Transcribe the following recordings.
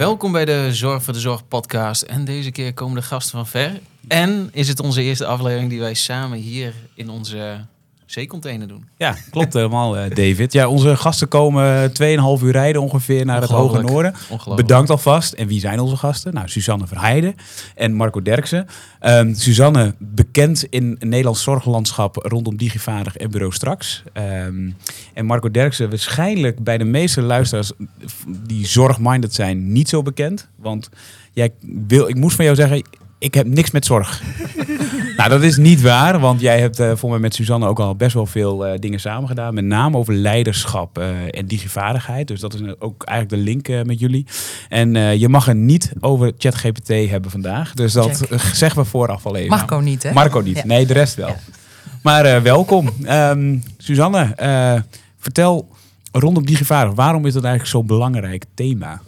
Welkom bij de Zorg voor de Zorg podcast. En deze keer komen de gasten van ver. En is het onze eerste aflevering die wij samen hier in onze zeecontainer doen. Ja, klopt helemaal, eh, David. Ja, onze gasten komen 2,5 uur rijden ongeveer naar het Hoge. Noorden. Ongelooflijk. Bedankt alvast. En wie zijn onze gasten? Nou, Suzanne Verheijden en Marco Derksen. Ehm, Suzanne, bekend in het Nederlands zorglandschap rondom Digivaardig en Bureau Straks. Ehm, en Marco Derksen, waarschijnlijk bij de meeste luisteraars die zorgminded zijn, niet zo bekend. Want jij wil, ik moest van jou zeggen, ik heb niks met zorg. nou, dat is niet waar, want jij hebt eh voor mij met Suzanne ook al best wel veel eh, dingen samen gedaan. Met name over leiderschap eh, en digivaardigheid. Dus dat is ook eigenlijk de link met jullie. En je mag het niet over ChatGPT hebben vandaag. Dus dat Check. zeggen we vooraf al even. Marco niet, hè? Marco niet. Ja. Nee, de rest wel. Ja. Maar welkom. Ehm, Suzanne, vertel rondom digivaardig. Waarom is dat eigenlijk zo'n belangrijk thema?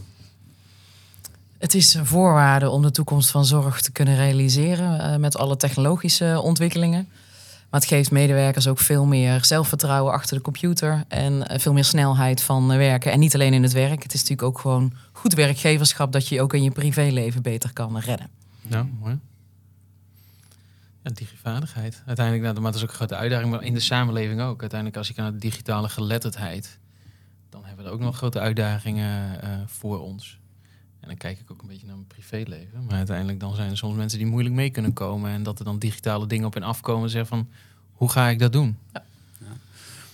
Het is een voorwaarde om de toekomst van zorg te kunnen realiseren eh, met alle technologische ontwikkelingen. Maar het geeft medewerkers ook veel meer zelfvertrouwen achter de computer en eh, veel meer snelheid van eh, werken. En niet alleen in het werk. Het is natuurlijk ook gewoon goed werkgeverschap dat je ook in je privéleven beter kan redden. Ja, mooi. Ja, digivaardigheid. Uiteindelijk, nou, dat is ook een grote uitdaging, maar in de samenleving ook. Uiteindelijk, als je naar de digitale geletterdheid, dan hebben we er ook nog grote uitdagingen voor ons. En dan kijk ik ook een beetje naar mijn privéleven. Maar uiteindelijk dan zijn er soms mensen die moeilijk mee kunnen komen. En dat er dan digitale dingen op en afkomen. Zeggen van, hoe ga ik dat doen?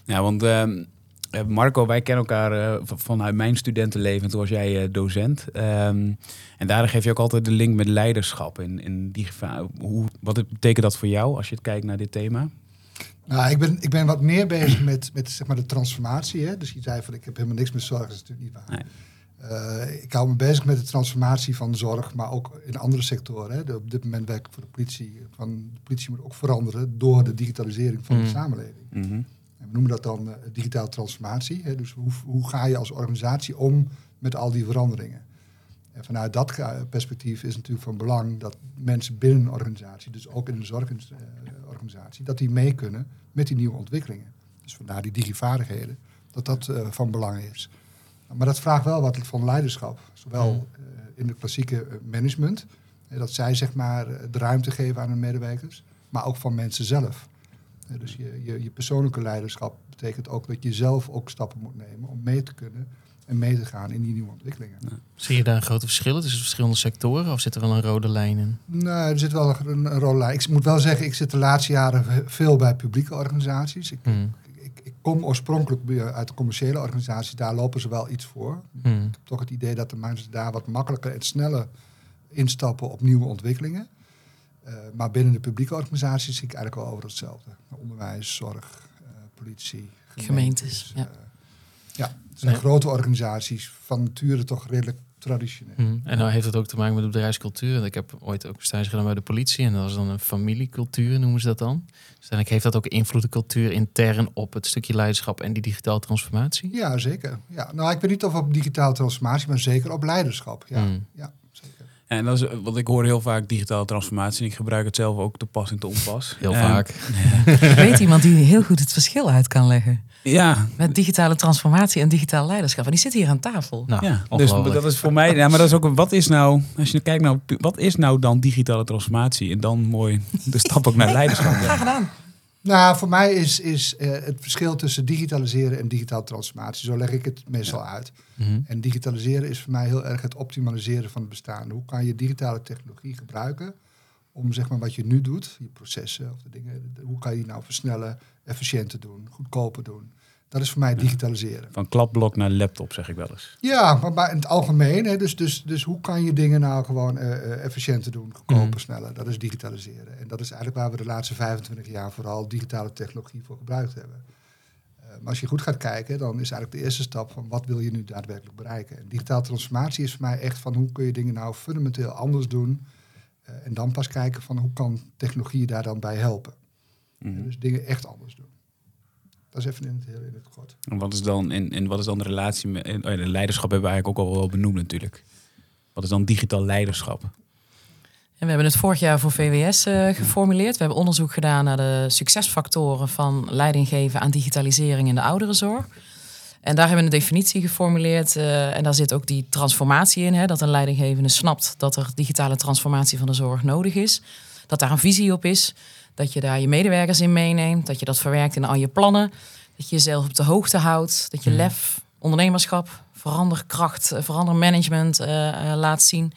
Ja, want ehm, eh, Marco, wij kennen elkaar eh, vanuit mijn studentenleven. Toen was jij eh, docent. Ehm, en daar geef je ook altijd de link met leiderschap. In, in die gevaar. Hoe, wat betekent dat voor jou als je het kijkt naar dit thema? Nou, ik ben, ik ben wat meer bezig met, met zeg maar, de transformatie. Hè? Dus je zei van ik heb helemaal niks met zorg, dat is natuurlijk niet waar. Nee. Eh, ik hou me bezig met de transformatie van zorg, maar ook in andere sectoren. Hè? De- op dit moment werk ik voor de politie. Van, de politie moet ook veranderen door de digitalisering van Mm. de samenleving. Mhm. En we noemen dat dan eh, digitale transformatie. Hè? Dus hoe, hoe ga je als organisatie om met al die veranderingen? En vanuit dat perspectief is natuurlijk van belang dat mensen binnen een organisatie, dus ook in een zorgorganisatie, dat die mee kunnen met die nieuwe ontwikkelingen. Dus vandaar die digivaardigheden, dat dat eh, van belang is. Maar dat vraagt wel wat van leiderschap, zowel eh, in de klassieke eh, management, dat zij zeg maar eh, de ruimte geven aan hun medewerkers, maar ook van mensen zelf. Dus je, je, je persoonlijke leiderschap betekent ook dat je zelf ook stappen moet nemen om mee te kunnen en mee te gaan in die nieuwe ontwikkelingen. Zie je daar een grote verschillen tussen verschillende sectoren? Of zit er wel een rode lijn in? Nou, er zit wel een, een rol lijn. Ik moet wel zeggen, ik zit de laatste jaren ve- veel bij publieke organisaties. Ik, Hmm. Kom oorspronkelijk uit de commerciële organisaties, daar lopen ze wel iets voor. Hmm. Ik heb toch het idee dat de mensen daar wat makkelijker en sneller instappen op nieuwe ontwikkelingen. Eh, maar binnen de publieke organisaties zie ik eigenlijk wel over hetzelfde. Onderwijs, zorg, eh, politie, Gemeentes, ja. eh, ja, het zijn Ja. grote organisaties van nature toch redelijk traditioneel. Hmm. En nou heeft het ook te maken met de bedrijfscultuur. Want Ik heb ooit ook stage gedaan bij de politie. En dat was dan een familiecultuur, noemen ze dat dan. Dus uiteindelijk heeft dat ook invloed, de cultuur intern op het stukje leiderschap en die digitale transformatie. Ja, zeker. Ja, nou, ik weet niet of op digitale transformatie, maar zeker op leiderschap. Ja, Hmm. ja zeker. En dat is, want ik hoor heel vaak digitale transformatie. En ik gebruik het zelf ook te pas en te onpas. Heel Ehm, vaak. Weet iemand die heel goed het verschil uit kan leggen Ja, met digitale transformatie en digitaal leiderschap? En die zit hier aan tafel. Nou, ja. dus dat is voor mij. Ja, maar dat is ook. een- Wat is nou, als je kijkt naar wat is nou dan digitale transformatie? En dan mooi de stap ook naar leiderschap. Graag gedaan. Nou, voor mij is, is eh, het verschil tussen digitaliseren en digitale transformatie. Zo leg ik het meestal uit. Mhm. En digitaliseren is voor mij heel erg het optimaliseren van het bestaan. Hoe kan je digitale technologie gebruiken om zeg maar wat je nu doet, je processen of de dingen, hoe kan je die nou versnellen, efficiënter doen, goedkoper doen. Dat is voor mij digitaliseren. Van klapblok naar laptop, zeg ik wel eens. Ja, maar, maar in het algemeen. Hè, dus, dus, dus hoe kan je dingen nou gewoon eh, eh, efficiënter doen, goedkoper, Mhm. sneller? Dat is digitaliseren. En dat is eigenlijk waar we de laatste 25 jaar vooral digitale technologie voor gebruikt hebben. Eh, maar als je goed gaat kijken, dan is eigenlijk de eerste stap van wat wil je nu daadwerkelijk bereiken? En digitale transformatie is voor mij echt van hoe kun je dingen nou fundamenteel anders doen? Eh, en dan pas kijken van hoe kan technologie daar dan bij helpen? Mhm. Dus dingen echt anders doen. Dat is even in het, heel in het kort. En wat is dan, en, en wat is dan de relatie met. En, oh ja, de leiderschap hebben we eigenlijk ook al wel benoemd, natuurlijk. Wat is dan digitaal leiderschap? En we hebben het vorig jaar voor VWS eh, geformuleerd. We hebben onderzoek gedaan naar de succesfactoren van leiding geven aan digitalisering in de ouderenzorg. En daar hebben we een definitie geformuleerd. eh, en daar zit ook die transformatie in. Hè, dat een leidinggevende snapt dat er digitale transformatie van de zorg nodig is. Dat daar een visie op is. Dat je daar je medewerkers in meeneemt. Dat je dat verwerkt in al je plannen. Dat je jezelf op de hoogte houdt. Dat je lef, ondernemerschap, veranderkracht, eh, verandermanagement eh, eh, laat zien.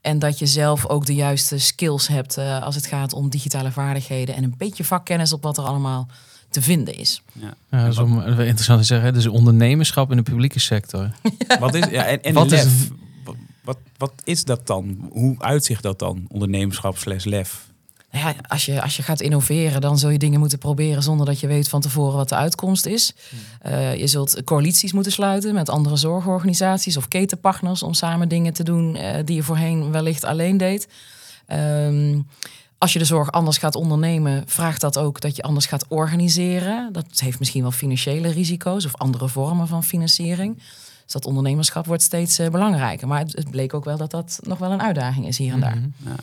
En dat je zelf ook de juiste skills hebt als het gaat om digitale vaardigheden. En een beetje vakkennis op wat er allemaal te vinden is. Ja, dat is om, interessant te zeggen. hè. Dus ondernemerschap in de publieke sector. Wat is, ja, en, en Wat is lef. Wat, wat, wat is dat dan? Hoe uitzicht dat dan? Ondernemerschap slash lef. Nou ja, als je, als je gaat innoveren, dan zul je dingen moeten proberen zonder dat je weet van tevoren wat de uitkomst is. Eh, je zult coalities moeten sluiten met andere zorgorganisaties of ketenpartners om samen dingen te doen eh, die je voorheen wellicht alleen deed. Ehm, als je de zorg anders gaat ondernemen, vraagt dat ook dat je anders gaat organiseren. Dat heeft misschien wel financiële risico's of andere vormen van financiering. Dus dat ondernemerschap wordt steeds eh, belangrijker. Maar het, het bleek ook wel dat dat nog wel een uitdaging is hier en daar. Mhm.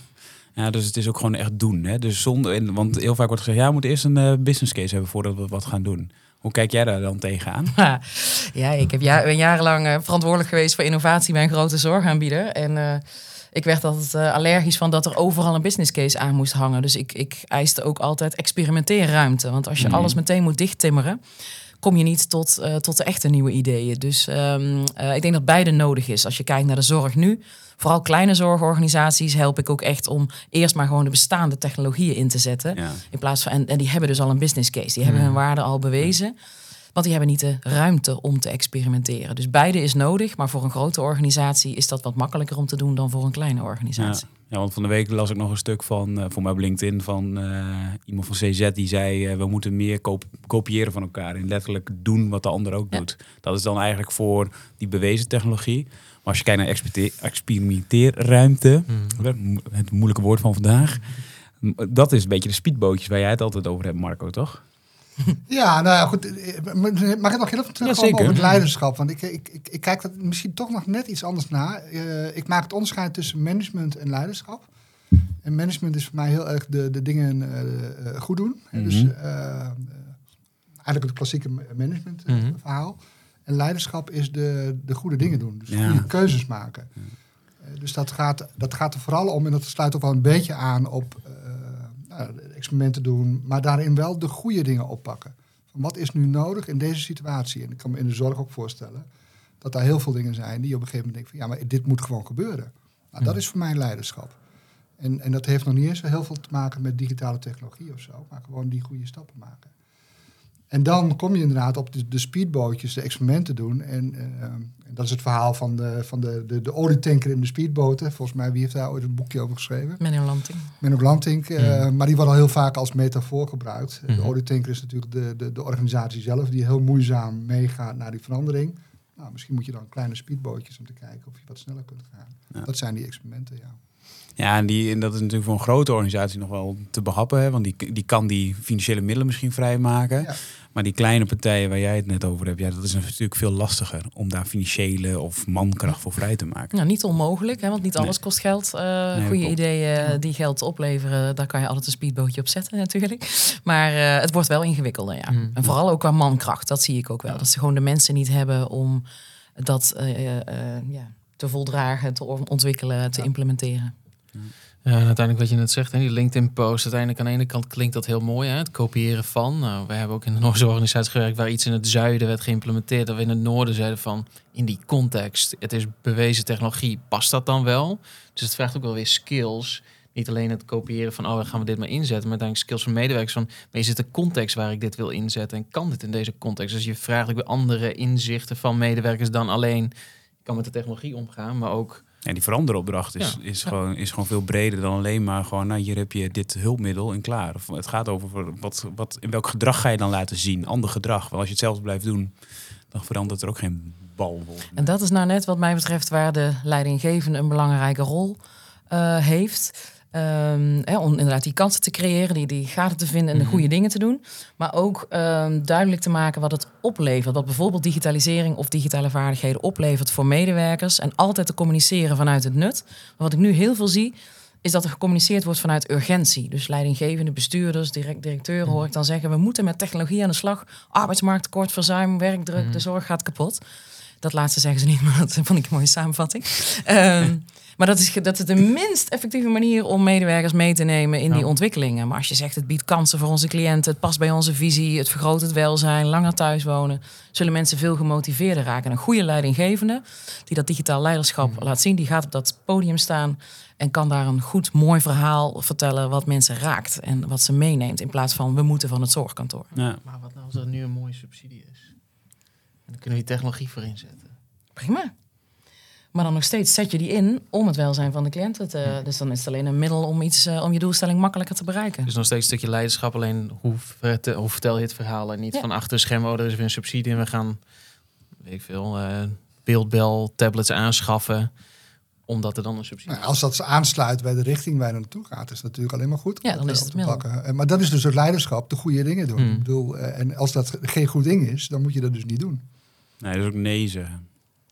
Ja, dus het is ook gewoon echt doen. Hè? Dus zonder, want heel vaak wordt gezegd, ja, we moeten eerst een eh, business case hebben voordat we wat gaan doen. Hoe kijk jij daar dan tegenaan? Ja, ik heb ja, ben jarenlang eh, verantwoordelijk geweest voor innovatie bij een grote zorgaanbieder. En ik werd altijd eh, allergisch van dat er overal een business case aan moest hangen. Dus ik, ik eiste ook altijd experimenteerruimte. Want als je Mhm. alles meteen moet dichttimmeren, kom je niet tot, eh, tot de echte nieuwe ideeën. Dus ehm, eh, ik denk dat beide nodig is. Als je kijkt naar de zorg nu, vooral kleine zorgorganisaties, help ik ook echt om eerst maar gewoon de bestaande technologieën in te zetten. Ja. In plaats van, en, en die hebben dus al een business case. Die hebben hun waarde al bewezen. Want die hebben niet de ruimte om te experimenteren. Dus beide is nodig. Maar voor een grote organisatie is dat wat makkelijker om te doen dan voor een kleine organisatie. ja, want van de week las ik nog een stuk van, eh, voor mij op LinkedIn, van eh, iemand van CZ die zei, eh, we moeten meer kop- kopiëren van elkaar en letterlijk doen wat de ander ook Ja. doet. Dat is dan eigenlijk voor die bewezen technologie. Maar als je kijkt naar experimenteerruimte, het moeilijke woord van vandaag, dat is een beetje de speedbootjes waar jij het altijd over hebt, Marco, toch? Ja, nou ja, goed. eh, Mag ik nog heel even terugkomen zeker. over het leiderschap? Want ik, ik, ik, ik kijk dat misschien toch nog net iets anders na. Eh, ik maak het onderscheid tussen management en leiderschap. En management is voor mij heel erg de, de dingen eh, goed doen. Mhm. Dus eh, eigenlijk het klassieke management Mhm. verhaal. En leiderschap is de, de goede dingen doen. Dus Ja. goede keuzes maken. Dus dat gaat, dat gaat er vooral om, en dat sluit ook wel een beetje aan op nou, experimenten doen, maar daarin wel de goede dingen oppakken. Van wat is nu nodig in deze situatie? En ik kan me in de zorg ook voorstellen dat daar heel veel dingen zijn die je op een gegeven moment denkt van ja, maar dit moet gewoon gebeuren. Nou, dat is voor mij leiderschap. En, en dat heeft nog niet eens heel veel te maken met digitale technologie of zo, maar gewoon die goede stappen maken. En dan kom je inderdaad op de, de speedbootjes, de experimenten doen. En, eh, en dat is het verhaal van de, van de, de, de olietanker in de speedboten. Volgens mij, wie heeft daar ooit een boekje over geschreven? Meneer Lanting. Menno Glantink. eh, Maar die wordt al heel vaak als metafoor gebruikt. De Mhm. olietanker is natuurlijk de, de, de organisatie zelf die heel moeizaam meegaat naar die verandering. Nou, misschien moet je dan kleine speedbootjes om te kijken of je wat sneller kunt gaan. Ja. Dat zijn die experimenten, ja. Ja, en, die, en dat is natuurlijk voor een grote organisatie nog wel te behappen. Hè? Want die, die kan die financiële middelen misschien vrijmaken. Ja. Maar die kleine partijen waar jij het net over hebt, ja, dat is natuurlijk veel lastiger om daar financiële of mankracht voor vrij te maken. Nou, niet onmogelijk, hè, want niet Nee. alles kost geld. Eh Nee, goede ideeën die geld opleveren, daar kan je altijd een speedbootje op zetten natuurlijk. Maar eh, het wordt wel ingewikkelder, ja. Mhm. En vooral ook qua mankracht, dat zie ik ook wel. Dat ze gewoon de mensen niet hebben om dat eh, eh, ja, te voldragen, te on- ontwikkelen, te Ja. implementeren. Ja, en uiteindelijk wat je net zegt, hè, die LinkedIn-post, uiteindelijk aan de ene kant klinkt dat heel mooi, hè, het kopiëren van. Nou, we hebben ook in de Noorse organisatie gewerkt waar iets in het zuiden werd geïmplementeerd, dat we in het noorden zeiden van, in die context, het is bewezen technologie, past dat dan wel? Dus het vraagt ook wel weer skills. Niet alleen het kopiëren van, oh, gaan we dit maar inzetten, maar uiteindelijk skills van medewerkers van, maar is het de context waar ik dit wil inzetten en kan dit in deze context? Dus je vraagt ook weer andere inzichten van medewerkers dan alleen, kan met de technologie omgaan, maar ook En die veranderopdracht is, Ja. is, gewoon, is gewoon veel breder dan alleen maar gewoon, nou hier heb je dit hulpmiddel en klaar. Of het gaat over wat, wat, in welk gedrag ga je dan laten zien, ander gedrag. Want als je hetzelfde blijft doen, dan verandert er ook geen bal. En dat is nou net wat mij betreft waar de leidinggevende een belangrijke rol eh, heeft. Ehm, om inderdaad die kansen te creëren, die, die gaten te vinden en de Mhm. goede dingen te doen. Maar ook ehm, duidelijk te maken wat het oplevert. Wat bijvoorbeeld digitalisering of digitale vaardigheden oplevert voor medewerkers. En altijd te communiceren vanuit het nut. Maar wat ik nu heel veel zie, is dat er gecommuniceerd wordt vanuit urgentie. Dus leidinggevende bestuurders, direct, directeuren hoor ik dan zeggen... we moeten met technologie aan de slag. Arbeidsmarkttekort, verzuim, werkdruk, de zorg gaat kapot. Dat laatste zeggen ze niet, maar dat vond ik een mooie samenvatting. Ehm, maar dat is, dat is de minst effectieve manier om medewerkers mee te nemen in die ontwikkelingen. Maar als je zegt het biedt kansen voor onze cliënten, het past bij onze visie, het vergroot het welzijn, langer thuis wonen, zullen mensen veel gemotiveerder raken. Een goede leidinggevende die dat digitaal leiderschap laat zien, die gaat op dat podium staan en kan daar een goed, mooi verhaal vertellen wat mensen raakt en wat ze meeneemt in plaats van we moeten van het zorgkantoor. Ja. Maar wat nou als dat nu een mooie subsidie is? En dan kunnen we die technologie voor inzetten. Prima. Maar dan nog steeds zet je die in om het welzijn van de cliënten te... Dus dan is het alleen een middel om, iets, eh, om je doelstelling makkelijker te bereiken. Dus nog steeds een stukje leiderschap. Alleen hoe, verte- hoe vertel je het verhaal? En niet Ja. van achter de schermen, oh, er is weer een subsidie en we gaan, weet ik veel, eh, beeldbel, tablets aanschaffen. Omdat er dan een subsidie Nou, als dat aansluit bij de richting waar je naartoe gaat, is dat natuurlijk alleen maar goed. Ja, dan om is het te middel. pakken. Eh, Maar dat is dus het leiderschap, de goede dingen doen. Hmm. Ik bedoel, en als dat geen goed ding is, dan moet je dat dus niet doen. Nee, dat is ook nee zeggen.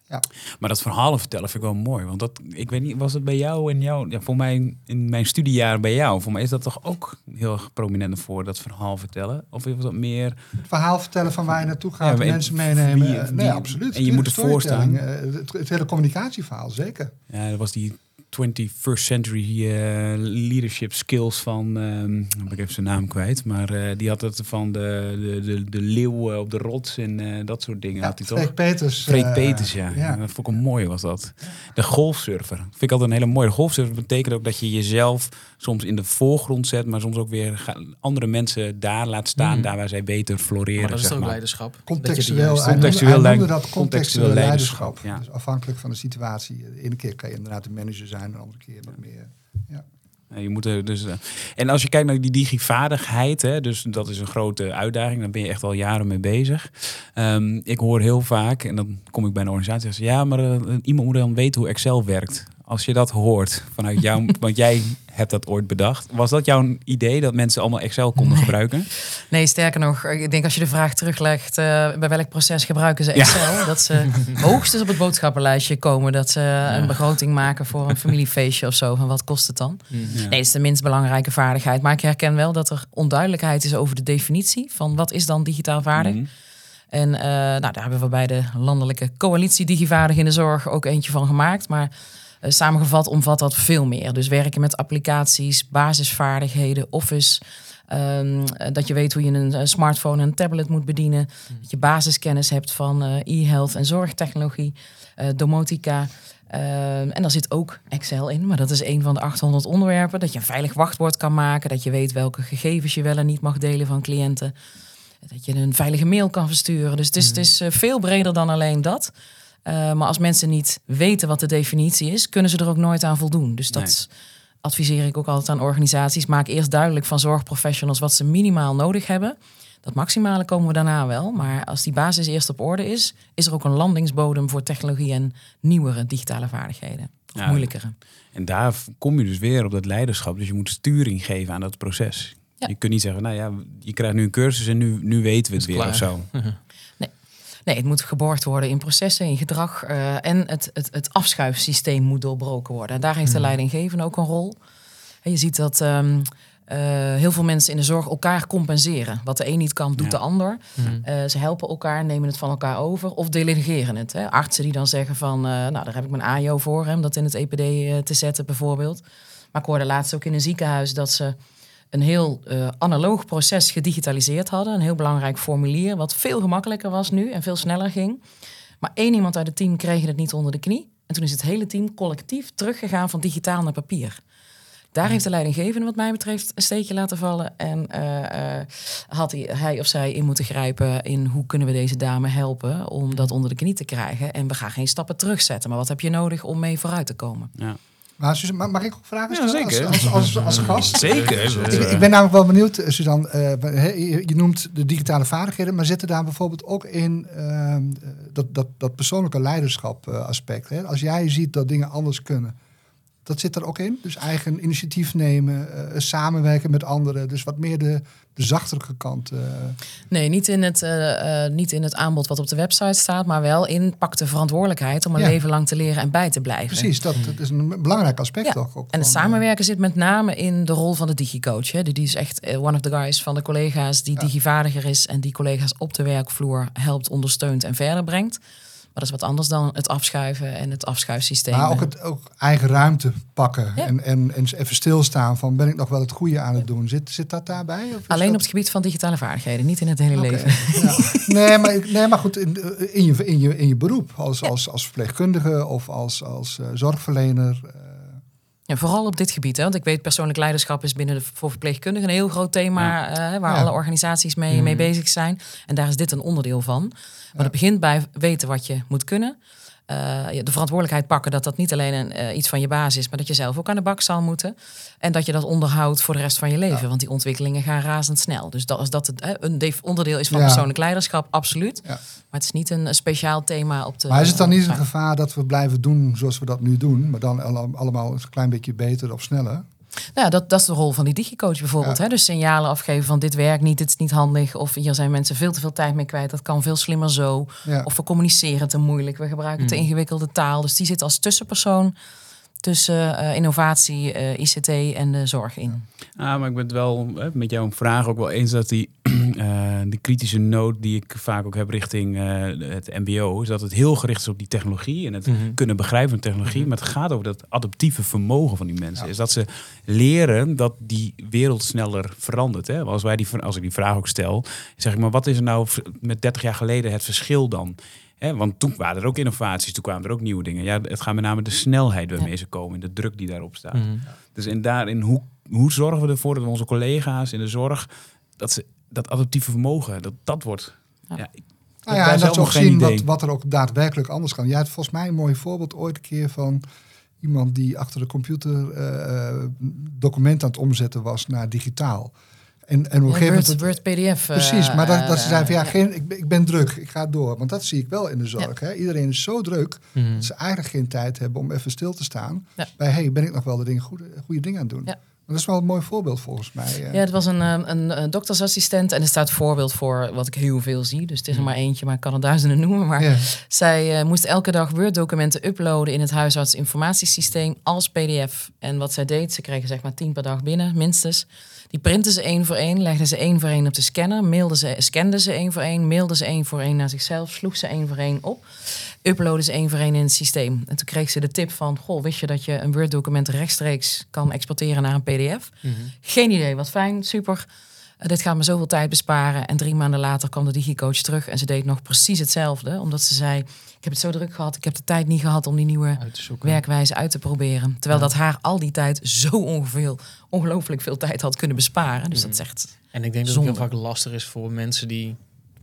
Ja. Maar dat verhalen vertellen vind ik wel mooi. Want dat, ik weet niet, was het bij jou en jou? Ja, voor mij in mijn studiejaar bij jou. Voor mij is dat toch ook heel erg prominent voor dat verhaal vertellen? Of was dat meer... Het verhaal vertellen van waar je naartoe gaat, Ja, mensen wie- meenemen. nee, absoluut. en je moet staan. Storytelling, eh, Het, het hele communicatieverhaal, zeker. Ja, dat was die 21st century eh, leadership skills van, ehm heb ik even zijn naam kwijt, maar eh, die had het van de, de, de, de leeuw eh, op de rots en eh, dat soort dingen. Ja, had hij toch? Freek Peters. Freek Peters, ja. ja. Dat vond ik een mooi was dat. De golfsurfer. Vind ik altijd een hele mooie. De golfsurfer betekent ook dat je jezelf soms in de voorgrond zet, maar soms ook weer andere mensen daar laat staan, Mhm. daar waar zij beter floreren. Maar dat is zeg toch ook maar. leiderschap? Dat Contextueel, noemde- Contextueel hij noemde dat contextueel contextueel leiderschap, leiderschap. ja. Dus afhankelijk van de situatie. De ene keer kan je inderdaad de manager zijn, de andere keer wat meer. Ja. Je moet er dus, eh, en als je kijkt naar die digivaardigheid, hè, dus dat is een grote uitdaging, daar ben je echt al jaren mee bezig. Ehm, ik hoor heel vaak, en dan kom ik bij een organisatie en zeg ja, maar eh, iemand moet dan weten hoe Excel werkt. Als je dat hoort vanuit jou, want jij hebt dat ooit bedacht. Was dat jouw idee dat mensen allemaal Excel konden Nee. gebruiken? Nee, sterker nog, ik denk als je de vraag teruglegt... eh, bij welk proces gebruiken ze Ja. Excel? Dat ze hoogstens op het boodschappenlijstje komen... dat ze een begroting maken voor een familiefeestje of zo. Van wat kost het dan? Ja. Nee, dat is de minst belangrijke vaardigheid. Maar ik herken wel dat er onduidelijkheid is over de definitie... van wat is dan digitaal vaardig? Mhm. En eh, nou, daar hebben we bij de landelijke coalitie Digivaardig in de Zorg ook eentje van gemaakt. Maar samengevat omvat dat veel meer. Dus werken met applicaties, basisvaardigheden, Office. ehm, eh, dat je weet hoe je een eh, smartphone en een tablet moet bedienen. Dat je basiskennis hebt van eh, e-health en zorgtechnologie, eh, domotica. Ehm, en daar zit ook Excel in, maar dat is een van de 800 onderwerpen. Dat je een veilig wachtwoord kan maken. Dat je weet welke gegevens je wel en niet mag delen van cliënten. Dat je een veilige mail kan versturen. Dus het is, het is eh, veel breder dan alleen dat. Eh, maar als mensen niet weten wat de definitie is, kunnen ze er ook nooit aan voldoen. Dus dat adviseer ik ook altijd aan organisaties. Maak eerst duidelijk van zorgprofessionals wat ze minimaal nodig hebben. Dat maximale komen we daarna wel. Maar als die basis eerst op orde is, is er ook een landingsbodem voor technologie en nieuwere digitale vaardigheden. Of Ja. moeilijkere. En daar kom je dus weer op dat leiderschap. Dus je moet sturing geven aan dat proces. Ja. Je kunt niet zeggen, nou ja, je krijgt nu een cursus en nu, nu weten we het weer klaar. of zo. Nee, het moet geborgd worden in processen, in gedrag. eh, en het, het, het afschuifsysteem moet doorbroken worden. En daar heeft de leidinggevende ook een rol. En je ziet dat ehm, eh, heel veel mensen in de zorg elkaar compenseren. Wat de een niet kan, doet Ja. de ander. Mhm. Eh, ze helpen elkaar, nemen het van elkaar over of delegeren het. Hè. Artsen die dan zeggen van, nou daar heb ik mijn AJO voor, hè, om dat in het EPD te zetten bijvoorbeeld. Maar ik hoorde laatst ook in een ziekenhuis dat ze een heel eh, analoog proces gedigitaliseerd hadden. Een heel belangrijk formulier, wat veel gemakkelijker was nu en veel sneller ging. Maar één iemand uit het team kreeg het niet onder de knie. En toen is het hele team collectief teruggegaan van digitaal naar papier. Daar heeft de leidinggevende, wat mij betreft, een steekje laten vallen. En eh, eh, had hij, hij of zij in moeten grijpen in hoe kunnen we deze dame helpen om dat onder de knie te krijgen. En we gaan geen stappen terugzetten. Maar wat heb je nodig om mee vooruit te komen? Ja. Maar Suzanne, mag- ik ook vragen Ja, stellen zeker. Als, als, als, als gast? Zeker. Ik, ik ben namelijk wel benieuwd, eh, Suzanne. eh, hè, je, je noemt de digitale vaardigheden, maar zitten daar bijvoorbeeld ook in ehm, dat, dat, dat persoonlijke leiderschap eh, aspect? Hè? Als jij ziet dat dingen anders kunnen, dat zit er ook in. Dus eigen initiatief nemen, eh, samenwerken met anderen. Dus wat meer de, de zachtere kant. eh. Nee, niet in, het, eh, niet in het aanbod wat op de website staat, maar wel in pak de verantwoordelijkheid om een Ja. leven lang te leren en bij te blijven. precies, dat, dat is een belangrijk aspect Ja. ook. En het van, samenwerken zit met name in de rol van de digicoach. Hè. Die is echt one of the guys van de collega's die digivaardiger is en die collega's op de werkvloer helpt, ondersteunt en verder brengt. Dat is wat anders dan het afschuiven en het afschuifsysteem. Maar ook, het, ook eigen ruimte pakken Ja. en, en, en even stilstaan van ben ik nog wel het goede aan het doen. Zit, zit dat daarbij? Of Alleen dat- op het gebied van digitale vaardigheden, niet in het hele leven. ja. nee, maar, nee, maar goed, in, in, je, in, je, in je beroep als, als, als verpleegkundige of als, als eh, zorgverlener. eh, Ja, vooral op dit gebied. Hè? Want ik weet, persoonlijk leiderschap is binnen de, voor verpleegkundigen een heel groot thema eh, waar Ja. alle organisaties mee, mee bezig zijn. En daar is dit een onderdeel van. Maar het begint bij weten wat je moet kunnen. Eh, de verantwoordelijkheid pakken dat dat niet alleen een, eh, iets van je baas is, maar dat je zelf ook aan de bak zal moeten. En dat je dat onderhoudt voor de rest van je leven. Want die ontwikkelingen gaan razendsnel. Dus dat, als dat het, een onderdeel is van Ja. persoonlijk leiderschap, absoluut. Ja. Maar het is niet een, speciaal thema op de. maar is het dan niet een gevaar dat we blijven doen zoals we dat nu doen, maar dan alle- allemaal een klein beetje beter of sneller? Nou, dat, dat is de rol van die digicoach bijvoorbeeld. Ja. Hè? Dus signalen afgeven van dit werkt niet, dit is niet handig. Of hier zijn mensen veel te veel tijd mee kwijt. Dat kan veel slimmer zo. Ja. Of we communiceren te moeilijk. We gebruiken te ingewikkelde taal. Dus die zit als tussenpersoon tussen eh, innovatie, eh, ICT en de zorg in. Ah, maar ik ben het wel eh, met jouw vraag ook wel eens dat die, eh, die kritische noot die ik vaak ook heb richting eh, het MBO, is dat het heel gericht is op die technologie en het Mhm. kunnen begrijpen van technologie. Maar het gaat over dat adaptieve vermogen van die mensen. Is dat ze leren dat die wereld sneller verandert. Hè? Als, wij die, als ik die vraag ook stel, zeg ik maar, wat is er nou met 30 jaar geleden het verschil dan? Hè, want toen waren er ook innovaties, toen kwamen er ook nieuwe dingen. Ja, het gaat met name de snelheid waarmee ze komen en de druk die daarop staat. Mhm. Dus en daarin, hoe, hoe zorgen we ervoor dat we onze collega's in de zorg, dat ze dat adaptieve vermogen, dat dat wordt. Ja. Ja. ik- Nou heb ja, daar en dat ze ook zien wat, wat er ook daadwerkelijk anders kan. Jij had volgens mij een mooi voorbeeld ooit een keer van iemand die achter de computer eh, eh, document aan het omzetten was naar digitaal. En, en op een gegeven moment... Word PDF. Precies, eh, maar dat, dat ze eh, zeiden van ja, ja. geen, ik, ben- ik ben druk, ik ga door. Want dat zie ik wel in de zorg. Hè? Iedereen is zo druk Mhm. dat ze eigenlijk geen tijd hebben om even stil te staan. Ja. Bij hey, ben ik nog wel de dingen, goede, goede dingen aan het doen. Dat is wel een mooi voorbeeld volgens mij. eh. Ja, het was een, eh, een, een doktersassistent en er staat voorbeeld voor wat ik heel veel zie. Dus het is er maar eentje, maar ik kan er duizenden noemen. Maar Ja. zij eh, moest elke dag Word-documenten uploaden in het huisartsinformatiesysteem als PDF. En wat zij deed, ze kregen zeg maar tien per dag binnen, minstens. Die printten ze één voor één, legden ze één voor één op de scanner, mailden ze, scanden ze één voor één, mailden ze één voor één naar zichzelf, sloeg ze één voor één op, uploaden ze één voor één in het systeem. En toen kreeg ze de tip van, goh, wist je dat je een Word-document rechtstreeks kan exporteren naar een PDF? Mhm. Geen idee, wat fijn, super. Eh, dit gaat me zoveel tijd besparen. En drie maanden later kwam de digicoach terug en ze deed nog precies hetzelfde. Omdat ze zei, ik heb het zo druk gehad, ik heb de tijd niet gehad om die nieuwe werkwijze uit te proberen. Terwijl dat haar al die tijd zo ongeveer, ongelooflijk veel tijd had kunnen besparen. Dus dat is echt... En ik denk dat het Zonde. heel vaak lastig is voor mensen die,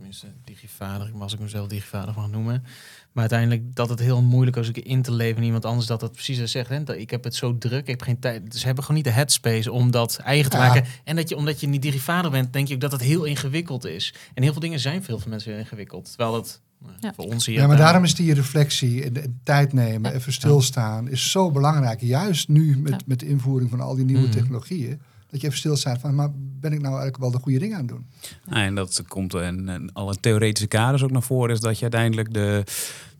tenminste digivader, als ik mezelf digivader mag noemen. Maar uiteindelijk dat het heel moeilijk is in te leven in iemand anders dat dat precies zo zegt. Hè? Dat ik heb het zo druk, ik heb geen tijd. Dus ze hebben gewoon niet de headspace om dat eigen te Ja. maken. En dat je, omdat je niet digivader bent, denk je ook dat het heel ingewikkeld is. En heel veel dingen zijn veel voor mensen heel ingewikkeld. Terwijl dat nou, Ja. voor ons hier... Ja, maar daar- daarom is die reflectie en de tijd nemen, even stilstaan, is zo belangrijk. Juist nu met, Ja. met de invoering van al die nieuwe Mhm. technologieën. Dat je even stilstaat van, maar ben ik nou eigenlijk wel de goede dingen aan het doen? Nou, en dat komt in, in alle theoretische kaders ook naar voren, is dat je uiteindelijk de,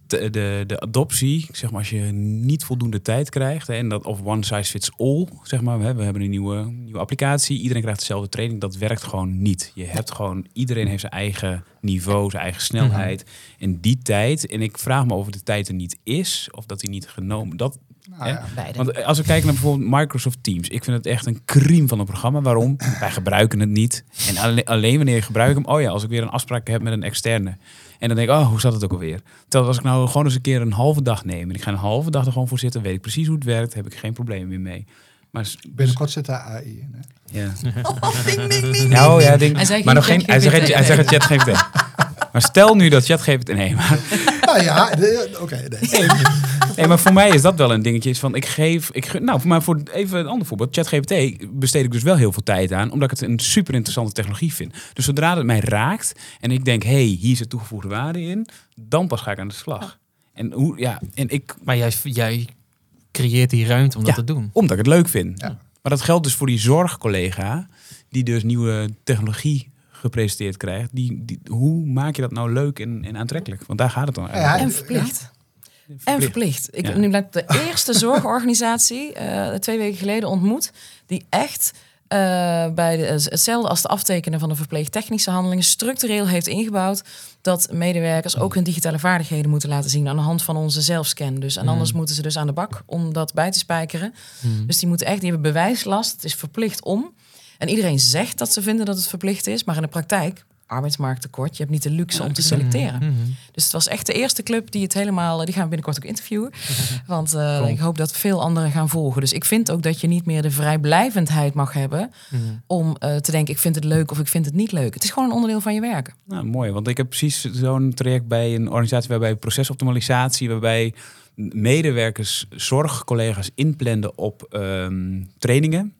de, de, de adoptie, zeg maar, als je niet voldoende tijd krijgt, en dat of one size fits all, zeg maar, we hebben, we hebben een nieuwe, nieuwe applicatie, iedereen krijgt dezelfde training, dat werkt gewoon niet. Je hebt gewoon, iedereen heeft zijn eigen niveau, zijn eigen snelheid. En die tijd, en ik vraag me of de tijd er niet is, of dat die niet genomen, dat, Nou, Hè? ja. Beide. Want als we kijken naar bijvoorbeeld Microsoft Teams, ik vind het echt een crime van een programma. Waarom? Wij gebruiken het niet. En alleen, alleen wanneer je gebruikt hem, oh ja, als ik weer een afspraak heb met een externe. En dan denk ik, oh, hoe zat het ook alweer? Terwijl als ik nou gewoon eens een keer een halve dag neem en ik ga een halve dag er gewoon voor zitten, weet ik precies hoe het werkt, heb ik geen probleem meer mee. Maar Binnenkort zit daar AI in. Hè? ja. ding, ding, ding, Nou ja, ding, Hij maar nog geen geen, hij zegt, hij zegt ChatGPT. Maar stel nu dat ChatGPT, nee, maar nou ja, oké. nee. Nee, maar voor mij is dat wel een dingetje. is Van ik geef, ik, nou, voor mij voor even een ander voorbeeld. ChatGPT besteed ik dus wel heel veel tijd aan, omdat ik het een super interessante technologie vind. Dus zodra het mij raakt en ik denk, hey, hier zit toegevoegde waarde in, dan pas ga ik aan de slag. En hoe, ja, en ik, Maar jij, jij creëert die ruimte om Ja. dat te doen. Omdat ik het leuk vind. Ja. Maar dat geldt dus voor die zorgcollega, die dus nieuwe technologie gepresenteerd krijgt. Die, die, hoe maak je dat nou leuk en, en aantrekkelijk? Want daar gaat het dan Ja, eigenlijk. En verplicht. En Verplicht. verplicht. Ik Ja. heb nu net de eerste zorgorganisatie eh, twee weken geleden ontmoet. Die echt eh, bij de, hetzelfde als de aftekenen van de verpleegtechnische handelingen structureel heeft ingebouwd dat medewerkers ook hun digitale vaardigheden moeten laten zien aan de hand van onze zelfscan. Dus en anders moeten ze dus aan de bak om dat bij te spijkeren. Dus die moeten echt, die hebben bewijslast. Het is verplicht om. En iedereen zegt dat ze vinden dat het verplicht is, maar in de praktijk arbeidsmarkttekort. Je hebt niet de luxe om te selecteren. Mhm. Dus het was echt de eerste club die het helemaal. Die gaan we binnenkort ook interviewen. Want eh, ik hoop dat veel anderen gaan volgen. Dus ik vind ook dat je niet meer de vrijblijvendheid mag hebben. Mhm. om eh, te denken: ik vind het leuk of ik vind het niet leuk. Het is gewoon een onderdeel van je werken. Nou, mooi, want ik heb precies zo'n traject bij een organisatie waarbij procesoptimalisatie, waarbij medewerkers, zorgcollega's inplanden op ehm, trainingen.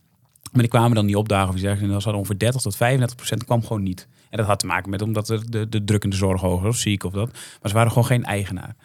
Maar die kwamen dan niet opdagen of iets. En dat was ongeveer 30 tot 35 procent kwam gewoon niet. En dat had te maken met omdat de, de, de druk in de zorg hoger of ziek of dat. Maar ze waren gewoon geen eigenaar.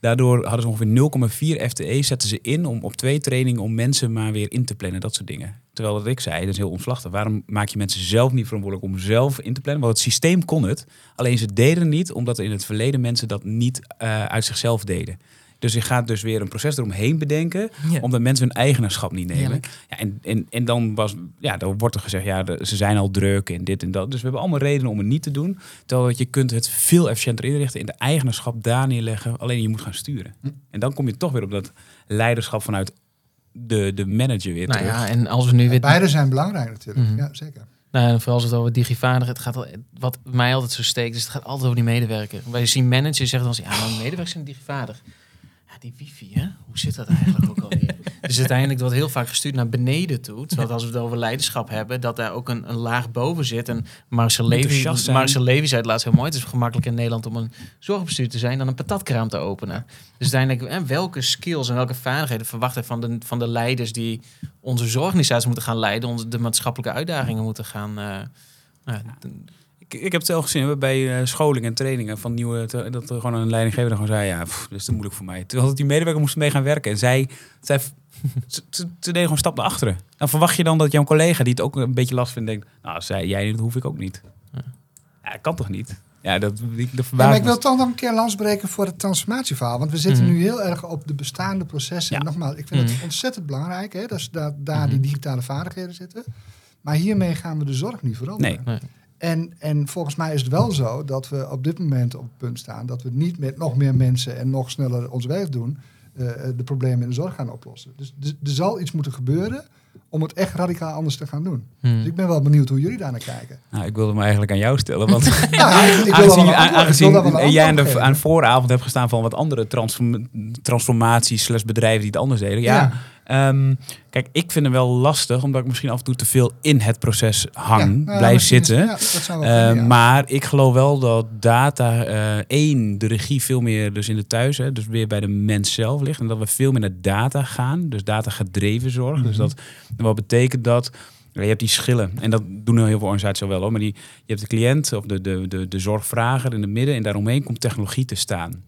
Daardoor hadden ze ongeveer 0,4 FTE zetten ze in om op twee trainingen om mensen maar weer in te plannen, dat soort dingen. Terwijl dat ik zei, dat is heel omslachtig. Waarom maak je mensen zelf niet verantwoordelijk om zelf in te plannen? Want het systeem kon het, alleen ze deden het niet omdat er in het verleden mensen dat niet eh, uit zichzelf deden. Dus je gaat dus weer een proces eromheen bedenken, Ja. omdat mensen hun eigenaarschap niet nemen. Ja, en, en, en dan, was, ja, dan wordt er gezegd, ja, de- ze zijn al druk en dit en dat. Dus we hebben allemaal redenen om het niet te doen. Terwijl dat je kunt het veel efficiënter inrichten, in de eigenaarschap daar neerleggen. Alleen je moet gaan sturen. En dan kom je toch weer op dat leiderschap vanuit de, de manager weer Nou terug. ja, en als we nu weer... Beide zijn belangrijk natuurlijk. Mhm. Ja, zeker. Nou, en vooral als het over digivaardig, het gaat al, wat mij altijd zo steekt, is het gaat altijd over die medewerker. Wij zien managers zeggen dan, ja, maar medewerkers zijn digivaardig. Die wifi, hè? Hoe zit dat eigenlijk ook alweer? Dus uiteindelijk wordt heel vaak gestuurd naar beneden toe. Terwijl als we het over leiderschap hebben, dat daar ook een, een laag boven zit. En Marcel Levy. Marcel Levy zei het laatst heel mooi. Het is gemakkelijk in Nederland om een zorgbestuur te zijn dan een patatkraam te openen. Dus uiteindelijk, en welke skills en welke vaardigheden verwachten van de, van de leiders die onze zorgorganisaties moeten gaan leiden, onze, de maatschappelijke uitdagingen moeten gaan. d- Ik, heb het zelf gezien bij eh, scholing en trainingen van nieuwe, dat er gewoon een leidinggever dan gewoon zei, ja, pff, dit is te moeilijk voor mij. Terwijl dat die medewerker moest mee gaan werken en zij, zij ze, deden gewoon een stap naar achteren. Dan verwacht je dan dat jouw collega die het ook een beetje last vindt, denkt, nou, zij, jij dat hoef ik ook niet. Ja. Dat kan toch niet? Ja, dat, dat Ja, maar ik wil toch nog een keer lans breken voor het transformatieverhaal. Want we zitten Mhm. nu heel erg op de bestaande processen. Ja. En nogmaals, ik vind Mhm. het ontzettend belangrijk hè, dat daar, daar Mhm. die digitale vaardigheden zitten. Maar hiermee gaan we de zorg niet veranderen. Nee. En, en volgens mij is het wel zo dat we op dit moment op het punt staan dat we niet met nog meer mensen en nog sneller ons werk doen, eh, de problemen in de zorg gaan oplossen. Dus er, er zal iets moeten gebeuren om het echt radicaal anders te gaan doen. Hmm. Dus ik ben wel benieuwd hoe jullie daar naar kijken. Nou, ik wilde me eigenlijk aan jou stellen, want Ja, ik, ik wil aangezien, wil jij de, aan de vooravond hebt gestaan van wat andere transform, transformaties slash bedrijven die het anders deden. Ja, Ehm, kijk, ik vind het wel lastig, omdat ik misschien af en toe te veel in het proces hang, Ja, blijf is- zitten. ja, dat wel. Maar ik geloof wel dat data, eh, één, de regie veel meer dus in de thuis, hè, dus weer bij de mens zelf ligt. En dat we veel meer naar data gaan, dus data gedreven zorg. Dus Mhm. dat, wat betekent dat? Je hebt die schillen, en dat doen heel veel organisaties al wel hoor, maar die, je hebt de cliënt of de, de, de, de zorgvrager in het midden en daaromheen komt technologie te staan.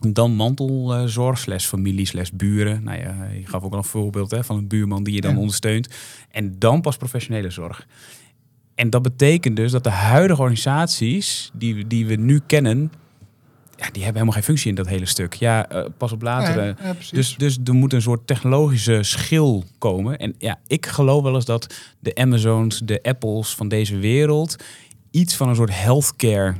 Dan mantelzorg, slash familie, slash buren. Nou ja, je gaf ook al een voorbeeld hè, van een buurman die je dan Ja. ondersteunt. En dan pas professionele zorg. En dat betekent dus dat de huidige organisaties die, die we nu kennen, ja, die hebben helemaal geen functie in dat hele stuk. Ja, eh, pas op later. Eh, ja, dus, dus er moet een soort technologische schil komen. En ja, ik geloof wel eens dat de Amazons, de Apples van deze wereld iets van een soort healthcare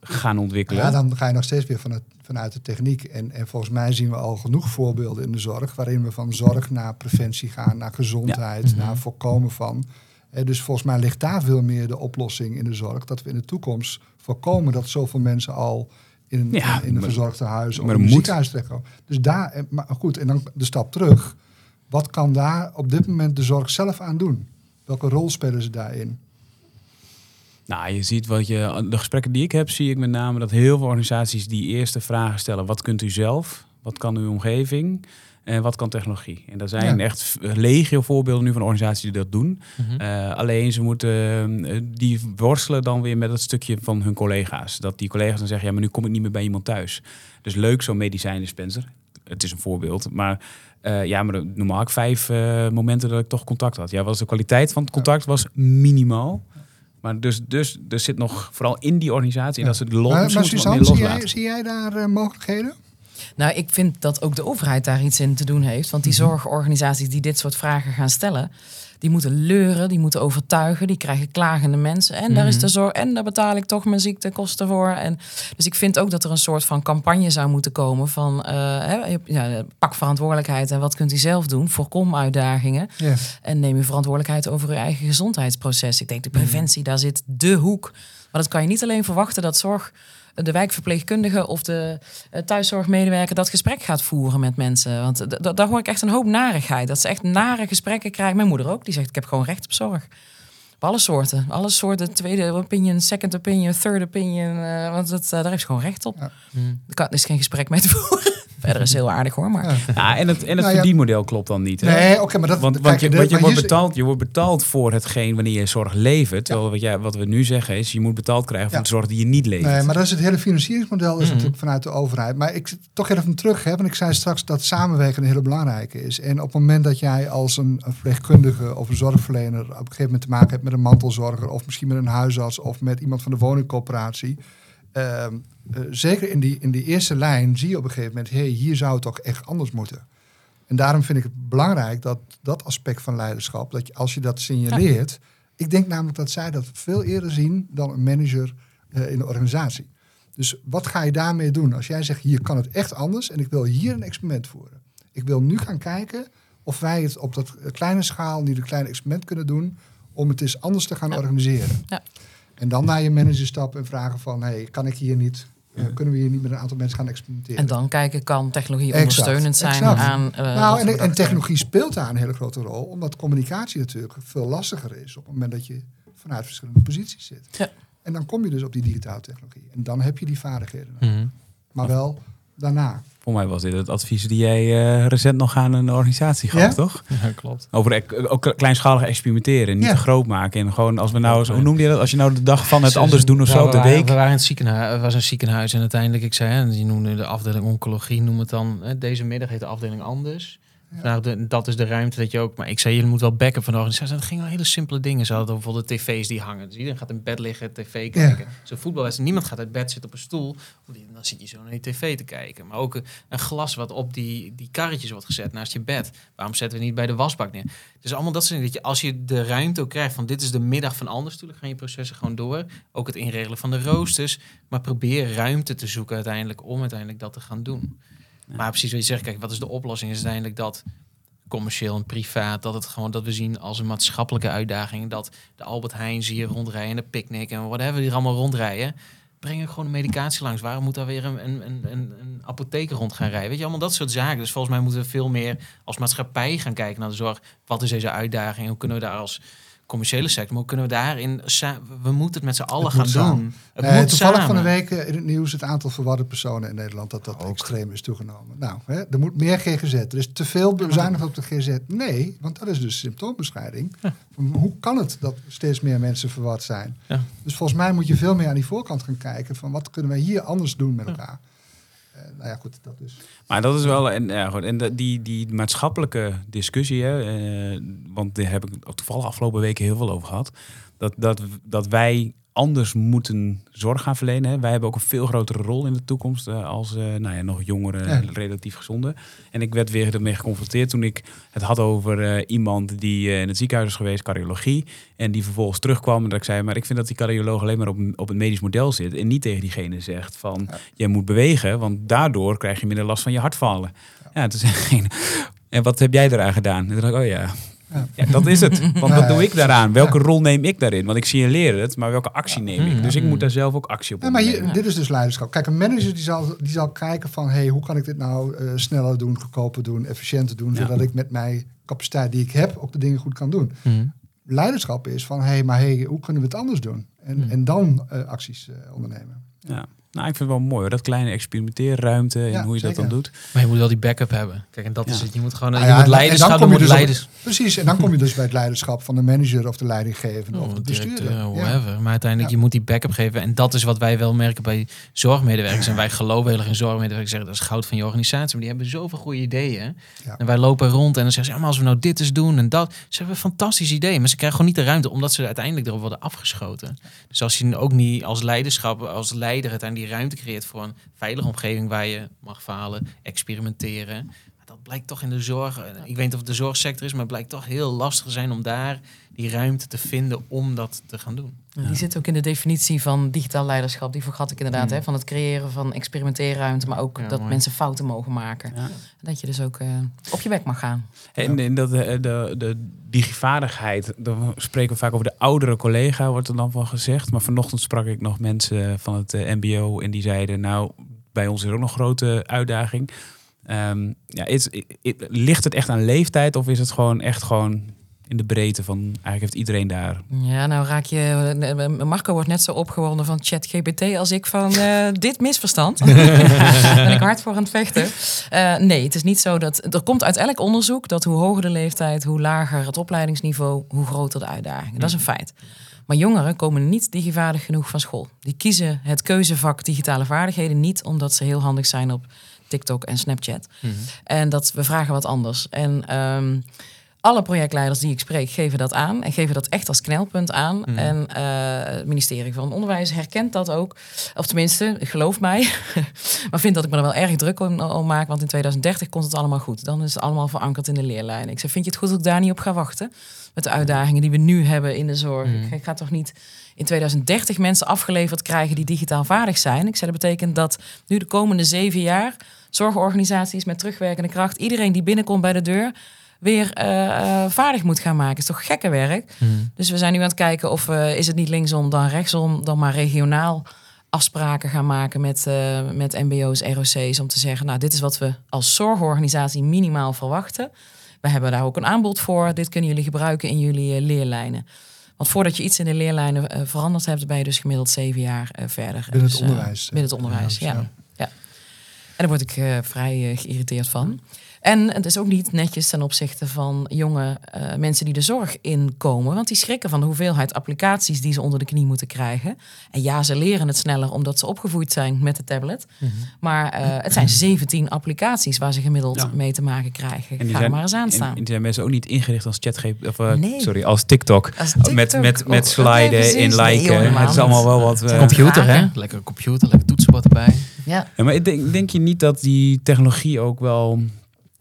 gaan ontwikkelen. Ja, dan ga je nog steeds weer vanuit, vanuit de techniek. En, en volgens mij zien we al genoeg voorbeelden in de zorg... waarin we van zorg naar preventie gaan, naar gezondheid, Ja. naar voorkomen van. Eh, dus volgens mij ligt daar veel meer de oplossing in de zorg. Dat we in de toekomst voorkomen dat zoveel mensen al in, Ja, in, in een verzorgde huis of een ziekenhuis terechtkomen. Dus daar, maar goed, en dan de stap terug. Wat kan daar op dit moment de zorg zelf aan doen? Welke rol spelen ze daarin? Nou, je ziet wat je. De gesprekken die ik heb, zie ik met name dat heel veel organisaties die eerste vragen stellen: wat kunt u zelf? Wat kan uw omgeving? En wat kan technologie? En er zijn Ja. echt legio voorbeelden nu van organisaties die dat doen. Mhm. Eh, alleen ze moeten, eh, die worstelen dan weer met het stukje van hun collega's. Dat die collega's dan zeggen, ja, maar nu kom ik niet meer bij iemand thuis. Dus leuk zo'n medicijndispenser. het is een voorbeeld. Maar eh, ja, maar noem maar ik vijf momenten dat ik toch contact had. Ja, was de kwaliteit van het contact was minimaal. Maar dus, dus er zit nog vooral in die organisatie. Ja. Dat ze de los, Maar, maar Suzanne, zie jij, loslaten. zie jij daar eh, mogelijkheden? Nou, ik vind dat ook de overheid daar iets in te doen heeft. Want die zorgorganisaties die dit soort vragen gaan stellen, die moeten leuren, die moeten overtuigen, die krijgen klagende mensen. En daar is de zorg, en daar betaal ik toch mijn ziektekosten voor. En dus ik vind ook dat er een soort van campagne zou moeten komen van hè, ja, pak verantwoordelijkheid en wat kunt u zelf doen? Voorkom uitdagingen. En neem uw verantwoordelijkheid over uw eigen gezondheidsproces. Ik denk de preventie, daar zit de hoek. Maar dat kan je niet alleen verwachten dat zorg, de wijkverpleegkundige of de eh, thuiszorgmedewerker dat gesprek gaat voeren met mensen. Want daar hoor ik echt een hoop narigheid. Dat ze echt nare gesprekken krijgen. Mijn moeder ook, die zegt ik heb gewoon recht op zorg. Op alle soorten. Alle soorten, tweede opinion, second opinion, third opinion. eh, want het, eh, daar heeft ze gewoon recht op. Ja. Kan, is geen gesprek mee te voeren. Verder is heel aardig hoor, maar... Ja. Ja, en het, en het Nou ja. verdienmodel klopt dan niet. Hè? Nee, oké, maar dat... Want, kijk, want je, de- want je maar wordt betaald, je wordt betaald voor hetgeen wanneer je zorg levert. Terwijl wat, jij, wat we nu zeggen is, je moet betaald krijgen voor Ja. de zorg die je niet levert. Nee, maar dat is het hele financieringsmodel is Mhm. natuurlijk vanuit de overheid. Maar ik toch even terug, hè, want ik zei straks dat samenwerken een hele belangrijke is. En op het moment dat jij als een, een verpleegkundige of een zorgverlener op een gegeven moment te maken hebt met een mantelzorger of misschien met een huisarts of met iemand van de woningcoöperatie. Ehm, eh, zeker in die, in die eerste lijn zie je op een gegeven moment, hé, hey, hier zou het toch echt anders moeten. En daarom vind ik het belangrijk dat dat aspect van leiderschap, dat je, als je dat signaleert, ik denk namelijk dat zij dat veel eerder zien dan een manager eh, in de organisatie. Dus wat ga je daarmee doen? Als jij zegt, hier kan het echt anders en ik wil hier een experiment voeren. Ik wil nu gaan kijken of wij het op dat kleine schaal, nu een klein experiment kunnen doen, om het eens anders te gaan Ja. organiseren. Ja. En dan naar je manager stappen en vragen van, hey, kan ik hier niet, eh, kunnen we hier niet met een aantal mensen gaan experimenteren? En dan kijken, kan technologie Exact, ondersteunend zijn exact. aan... eh, nou, en, technologie speelt daar een hele grote rol, omdat communicatie natuurlijk veel lastiger is op het moment dat je vanuit verschillende posities zit. Ja. En dan kom je dus op die digitale technologie. En dan heb je die vaardigheden. Mhm. Maar wel daarna. Voor mij was dit het advies die jij eh, recent nog aan een organisatie gaf, Ja? toch? Ja, klopt. Over ec- ook kleinschalig experimenteren, niet Ja. te groot maken. En gewoon als we nou, hoe noemde je dat? Als je nou de dag van het anders doen of zo de waren- week. We waren in het ziekenhuis, het was een ziekenhuis en uiteindelijk, ik zei, hè, die noemde de afdeling oncologie, noem het dan, hè, deze middag heet de afdeling anders. Nou, de, dat is de ruimte dat je ook, maar ik zei, je moet wel backup van de organisatie. Dat gingen wel hele simpele dingen. Ze hadden bijvoorbeeld tv's die hangen. Dus iedereen gaat in bed liggen, tv kijken. Zo'n voetbalwedstrijd, niemand gaat uit bed zitten op een stoel. Dan zit je zo naar die tv te kijken. Maar ook een, glas wat op die, die karretjes wordt gezet naast je bed. Waarom zetten we niet bij de wasbak neer? Dus allemaal dat soort dingen. Dat je, als je de ruimte ook krijgt van dit is de middag van anders, natuurlijk gaan je processen gewoon door. Ook het inregelen van de roosters. Maar probeer ruimte te zoeken uiteindelijk om uiteindelijk dat te gaan doen. Maar precies wat je zegt, kijk, wat is de oplossing? Is uiteindelijk dat commercieel en privaat, dat het gewoon dat we zien als een maatschappelijke uitdaging. Dat de Albert Heijn hier rondrijden, en de picknick en whatever die allemaal rondrijden. Breng er gewoon een medicatie langs. Waarom moet daar weer een, een, een, een, apotheker rond gaan rijden? Weet je, allemaal dat soort zaken. Dus volgens mij moeten we veel meer als maatschappij gaan kijken naar de zorg. Wat is deze uitdaging? Hoe kunnen we daar als commerciële sector, maar hoe kunnen we daarin... We moeten het met z'n allen Het gaan moet doen. samen. Het moet toevallig samen. van de week eh, in het nieuws het aantal verwarde personen in Nederland dat dat extreem is toegenomen. Nou, hè, er moet meer GGZ. Er is te veel bezuinigd op de GGZ. Nee, want dat is dus symptoombestrijding. Van Hoe kan het dat steeds meer mensen verward zijn? Ja. Dus volgens mij moet je veel meer aan die voorkant gaan kijken van wat kunnen wij hier anders doen met elkaar. Nou ja, goed, dat is. Maar dat is wel, en, ja, goed, en die, die maatschappelijke discussie, hè, eh, want daar heb ik toevallig afgelopen weken heel veel over gehad, dat, dat, dat wij anders moeten zorg gaan verlenen. Hè. Wij hebben ook een veel grotere rol in de toekomst eh, als eh, nou ja, nog jongere, Ja. relatief gezonde. En ik werd weer ermee geconfronteerd toen ik het had over eh, iemand die in het ziekenhuis is geweest, cardiologie, en die vervolgens terugkwam en dat ik zei, maar ik vind dat die cardioloog alleen maar op, op het medisch model zit en niet tegen diegene zegt van, Ja. jij moet bewegen, want daardoor krijg je minder last van je hartvallen. Ja, toen zei diegene, en wat heb jij eraan gedaan? En toen dacht ik, oh ja, Ja. ja, dat is het. Want wat doe ik daaraan? Welke ja. rol neem ik daarin? Want ik signaleer het, maar welke actie neem ik? Mm. Dus ik Mm. moet daar zelf ook actie op Ja, maar hier, dit is dus leiderschap. Kijk, een manager die zal, die zal kijken van... Hey, hoe kan ik dit nou eh, sneller doen, goedkoper doen, efficiënter doen... Ja. zodat ik met mijn capaciteit die ik heb ook de dingen goed kan doen. Mhm. Leiderschap is van, hé, hey, maar hey, hoe kunnen we het anders doen? En, Hmm. en dan eh, acties eh, ondernemen. Ja. Nou, ik vind het wel mooi hoor. Dat kleine experimenteerruimte en Ja, hoe je dat dan doet. Maar je moet wel die backup hebben. Kijk, en dat is het. Je moet gewoon Nou je moet en leiderschap, dan dan kom je moet dus op-. Precies, en dan kom je dus bij het leiderschap van de manager of de leidinggevende of Oh, de bestuurder. directeur, Ja. whatever. Maar uiteindelijk, Ja. je moet die backup geven. En dat is wat wij wel merken bij zorgmedewerkers. En wij geloven heel erg in zorgmedewerkers. Zeggen, dat is goud van je organisatie. Maar die hebben zoveel goede ideeën. Ja. En wij lopen rond en dan zeggen ze, ja, maar als we nou dit eens doen en dat. Ze hebben een fantastisch idee. Maar ze krijgen gewoon niet de ruimte, omdat ze uiteindelijk erop worden afgeschoten. Dus als je ook niet als leiderschap, als leider uiteindelijk die ruimte creëert voor een veilige omgeving waar je mag falen, experimenteren. Dat blijkt toch in de zorg, eh, ik weet niet of het de zorgsector is, maar het blijkt toch heel lastig zijn om daar die ruimte te vinden om dat te gaan doen. Die zit ook in de definitie van digitaal leiderschap. Die vergat ik inderdaad. Mm. Hè? Van het creëren van experimenteerruimte. Maar ook Ja, dat mooi. mensen fouten mogen maken. Ja. Dat je dus ook eh, op je weg mag gaan. En, en dat, de, de, de digivaardigheid, dan spreken we vaak over de oudere collega, wordt er dan van gezegd. Maar vanochtend sprak ik nog mensen van het eh, MBO en die zeiden, nou, bij ons is ook nog een grote uitdaging. Ehm, ja, is, ligt het echt aan leeftijd of is het gewoon echt gewoon in de breedte van, eigenlijk heeft iedereen daar Ja, nou raak je... eh, Marco wordt net zo opgewonden van ChatGPT als ik van eh, dit misverstand. Daar ben ik hard voor aan het vechten. Eh, nee, het is niet zo dat... Er komt uit elk onderzoek dat hoe hoger de leeftijd, hoe lager het opleidingsniveau, hoe groter de uitdaging. Dat is een feit. Maar jongeren komen niet digivaardig genoeg van school. Die kiezen het keuzevak digitale vaardigheden niet omdat ze heel handig zijn op TikTok en Snapchat. En dat we vragen wat anders. En ehm, alle projectleiders die ik spreek geven dat aan en geven dat echt als knelpunt aan. En eh, het ministerie van Onderwijs herkent dat ook. Of tenminste, geloof mij. maar vindt dat ik me er wel erg druk om, om maak. Want in 2030 komt het allemaal goed. Dan is het allemaal verankerd in de leerlijnen. Ik zeg, vind je het goed dat ik daar niet op ga wachten? Met de uitdagingen die we nu hebben in de zorg. Mm. Ik ga toch niet in 2030 mensen afgeleverd krijgen die digitaal vaardig zijn. Ik zeg, dat betekent dat nu de komende zeven jaar zorgorganisaties met terugwerkende kracht, iedereen die binnenkomt bij de deur, weer eh, eh, vaardig moet gaan maken. is toch gekke werk? Dus we zijn nu aan het kijken of eh, is het niet linksom dan rechtsom, dan maar regionaal afspraken gaan maken met, met MBO's, ROC's om te zeggen, nou dit is wat we als zorgorganisatie minimaal verwachten. We hebben daar ook een aanbod voor. Dit kunnen jullie gebruiken in jullie leerlijnen. Want voordat je iets in de leerlijnen veranderd hebt, ben je dus gemiddeld zeven jaar eh, verder. Binnen Dus, het eh, onderwijs. binnen het onderwijs, Ja, ja. ja. En daar word ik vrij geïrriteerd van. En het is ook niet netjes ten opzichte van jonge eh, mensen die de zorg inkomen. Want die schrikken van de hoeveelheid applicaties die ze onder de knie moeten krijgen. En ja, ze leren het sneller omdat ze opgevoed zijn met de tablet. Maar eh, het zijn 17 applicaties waar ze gemiddeld Ja. mee te maken krijgen. En Ga er maar eens aan en- staan. En, die zijn mensen ook niet ingericht als ChatGPT of eh, Nee. sorry, als TikTok. Als Met, TikTok. met, met Oh, sliden, precies. in liken. het is allemaal wel wat. eh, computer, hè? Lekker computer, lekker toetsenbord erbij. Ja. Ja, maar ik denk, denk je niet dat die technologie ook wel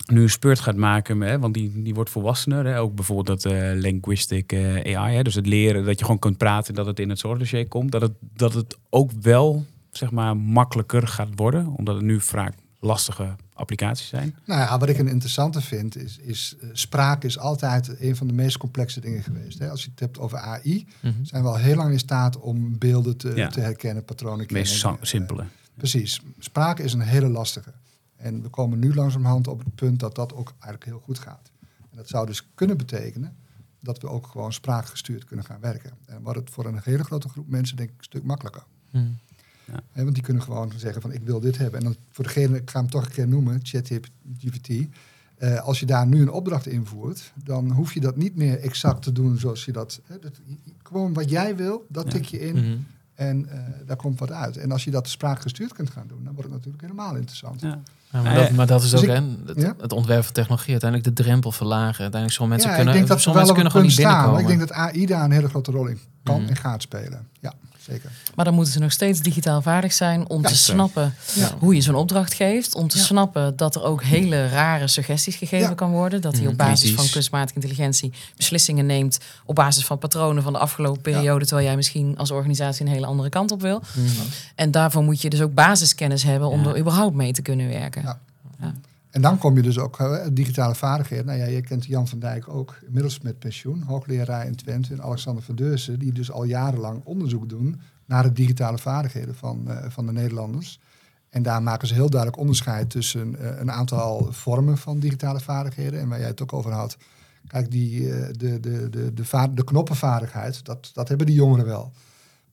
nu een speurt gaat maken? Hè? Want die, die wordt volwassener. Hè? Ook bijvoorbeeld dat eh, linguistic eh, AI. Hè? Dus het leren dat je gewoon kunt praten dat het in het zorgdossier komt. Dat het, dat het ook wel zeg maar, makkelijker gaat worden. Omdat het nu vaak lastige applicaties zijn. Nou ja, wat ik een interessante vind, is, is eh, spraak is altijd een van de meest complexe dingen geweest. Hè. Als je het hebt over AI, Mhm. zijn we al heel lang in staat om beelden te, Ja. te herkennen, patronen Het meest kennen. sa- simpele. Precies. Spraak is een hele lastige. En we komen nu langzamerhand op het punt dat dat ook eigenlijk heel goed gaat. En dat zou dus kunnen betekenen dat we ook gewoon spraakgestuurd kunnen gaan werken. En wat het voor een hele grote groep mensen denk ik een stuk makkelijker. Mhm. Hè, want die kunnen gewoon zeggen van ik wil dit hebben. En dan voor degene, ik ga hem toch een keer noemen, ChatGPT. Eh als je daar nu een opdracht invoert, dan hoef je dat niet meer exact te doen zoals je dat... Hè, dat gewoon wat jij wil, dat tik je in Mhm. En eh, daar komt wat uit. En als je dat spraakgestuurd kunt gaan doen, dan wordt het natuurlijk helemaal interessant. Ja. Ja, maar, dat, ja, maar dat is dus ook ik- hè, het, Ja? het ontwerp van technologie. Uiteindelijk de drempel verlagen. Uiteindelijk zullen mensen ja, kunnen, ik denk dat sommige mensen kunnen gewoon niet staan. Maar ik binnenkomen. denk dat AI daar een hele grote rol in kan Mhm. en gaat spelen. Ja, zeker. Maar dan moeten ze nog steeds digitaal vaardig zijn om Ja, te snappen Ja. hoe je zo'n opdracht geeft. Om te Ja. snappen dat er ook hele rare suggesties gegeven Ja. kan worden. Dat hij Mhm. op basis Precies. van kunstmatige intelligentie beslissingen neemt. Op basis van patronen van de afgelopen periode. Terwijl jij misschien als organisatie een hele andere kant op wil. Mhm. En daarvoor moet je dus ook basiskennis hebben om Ja. er überhaupt mee te kunnen werken. Ja. En dan kom je dus ook uh, digitale vaardigheden. Nou ja, je kent Jan van Dijk ook, inmiddels met pensioen, hoogleraar in Twente. En Alexander van Deursen, die dus al jarenlang onderzoek doen naar de digitale vaardigheden van, uh, van de Nederlanders. En daar maken ze heel duidelijk onderscheid tussen uh, een aantal vormen van digitale vaardigheden. En waar jij het ook over had. Kijk, die, de, de, de, de, de, de knoppenvaardigheid, dat, dat hebben die jongeren wel.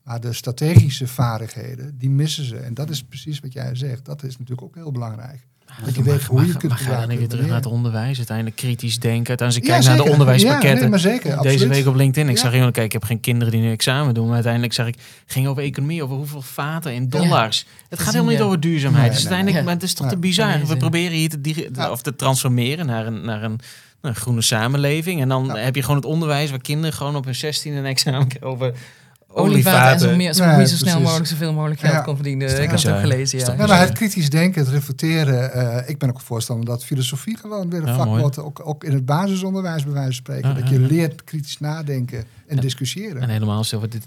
Maar de strategische vaardigheden, die missen ze. En dat is precies wat jij zegt. Dat is natuurlijk ook heel belangrijk. Dat je weet hoe je het kunt maar ga dan gebruiken. weer terug naar het onderwijs. Uiteindelijk kritisch denken. Als ik Ja, kijk naar de onderwijspakketten. Ja, nee, maar zeker, Deze absoluut. week op LinkedIn. Ik zag iemand, kijk, ik heb geen kinderen die nu examen doen. Maar uiteindelijk zag ik, ging over economie, over hoeveel vaten in dollars. Het gaat helemaal niet over duurzaamheid. Nee, dus uiteindelijk, maar het is toch te bizar. We proberen hier te, of te transformeren naar een, naar een, een groene samenleving. En dan Ja. heb je gewoon het onderwijs waar kinderen gewoon op hun 16 een examen over Olievaten en zo, meer, zo, Nee, zo snel mogelijk zoveel mogelijk geld Ja. kon verdienen. Ik heb het ook gelezen, ja. maar het kritisch denken, het reflecteren. eh, ik ben ook voorstander dat filosofie gewoon weer een Ja, vak mooi. wordt. Ook, ook in het basisonderwijs bij wijze van spreken. Ja, dat ja, je ja. leert kritisch nadenken en Ja. discussiëren. En helemaal zo wat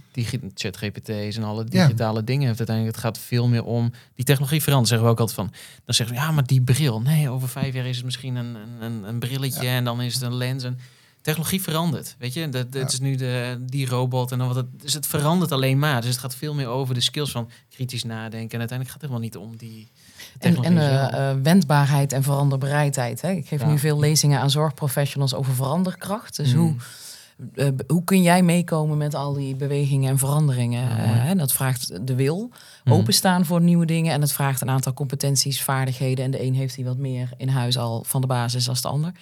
ChatGPT's en alle digitale dingen heeft uiteindelijk. Het gaat veel meer om die technologie verandert. Zeggen we ook altijd van. Dan zeggen we ja, maar die bril. Nee, over vijf jaar is het misschien een, een, een, een brilletje en dan is het een lens. En technologie verandert. Weet je, dat, dat Ja. is nu de, die robot en dan wat het. Dus het verandert alleen maar. Dus het gaat veel meer over de skills van kritisch nadenken. En uiteindelijk gaat het helemaal niet om die. En, technologie en eh, eh, wendbaarheid en veranderbereidheid. Hè. Ik geef Ja. nu veel lezingen aan zorgprofessionals over veranderkracht. Dus Mm. hoe, eh, hoe kun jij meekomen met al die bewegingen en veranderingen? Ja, Eh, dat vraagt de wil, Mhm. openstaan voor nieuwe dingen. En het vraagt een aantal competenties, vaardigheden. En de een heeft die wat meer in huis al van de basis als de ander.